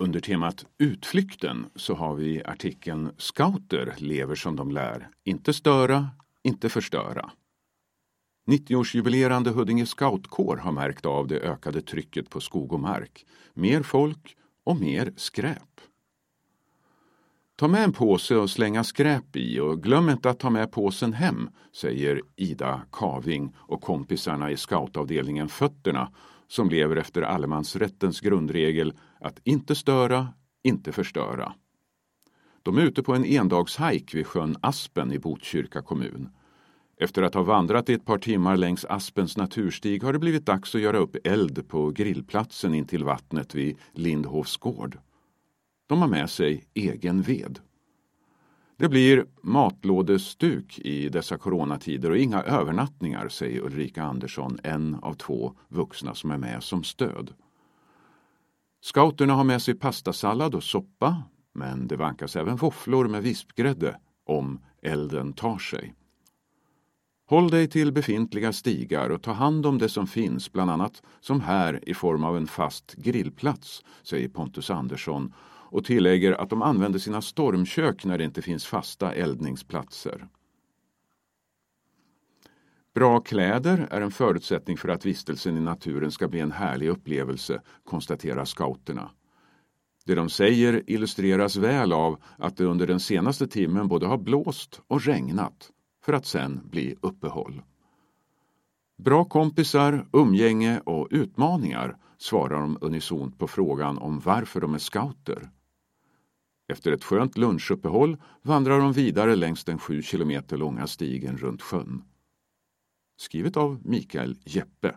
Under temat Utflykten så har vi artikeln Scouter lever som de lär. Inte störa, inte förstöra. 90-årsjubilerande Huddinge scoutkår har märkt av det ökade trycket på skog och mark. Mer folk och mer skräp. Ta med en påse och slänga skräp i och glöm inte att ta med påsen hem, säger Ida Kaving och kompisarna i scoutavdelningen Fötterna som lever efter allemansrättens grundregel att inte störa, inte förstöra. De är ute på en endagshajk vid sjön Aspen i Botkyrka kommun. Efter att ha vandrat i ett par timmar längs Aspens naturstig har det blivit dags att göra upp eld på grillplatsen intill vattnet vid Lindhovs gård. De har med sig egen ved. Det blir matlådestuk i dessa coronatider och inga övernattningar, säger Ulrika Andersson, en av två vuxna som är med som stöd. Scouterna har med sig pastasallad och soppa, men det vankas även våfflor med vispgrädde om elden tar sig. Håll dig till befintliga stigar och ta hand om det som finns, bland annat som här i form av en fast grillplats, säger Pontus Andersson och tillägger att de använder sina stormkök när det inte finns fasta eldningsplatser. Bra kläder är en förutsättning för att vistelsen i naturen ska bli en härlig upplevelse, konstaterar scouterna. Det de säger illustreras väl av att det under den senaste timmen både har blåst och regnat, för att sen bli uppehåll. Bra kompisar, umgänge och utmaningar svarar de unisont på frågan om varför de är scouter. Efter ett skönt lunchuppehåll vandrar de vidare längs den sju kilometer långa stigen runt sjön. Skrivet av Mikael Jeppe.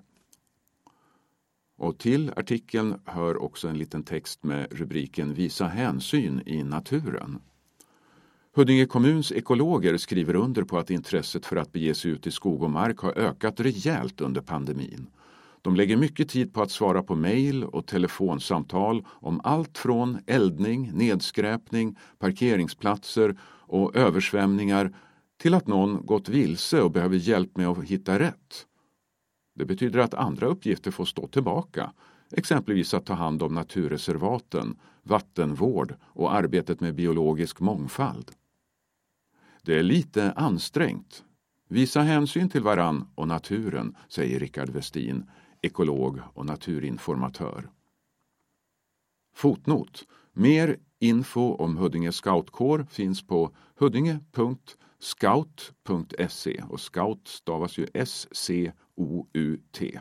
Och till artikeln hör också en liten text med rubriken Visa hänsyn i naturen. Huddinge kommuns ekologer skriver under på att intresset för att bege sig ut i skog och mark har ökat rejält under pandemin. De lägger mycket tid på att svara på mejl och telefonsamtal om allt från eldning, nedskräpning, parkeringsplatser och översvämningar till att någon gått vilse och behöver hjälp med att hitta rätt. Det betyder att andra uppgifter får stå tillbaka, exempelvis att ta hand om naturreservaten, vattenvård och arbetet med biologisk mångfald. Det är lite ansträngt. Visa hänsyn till varann och naturen, säger Rickard Westin, ekolog och naturinformatör. Fotnot. Mer info om Huddinge scoutkår finns på huddinge.scout.se och scout stavas ju S-C-O-U-T.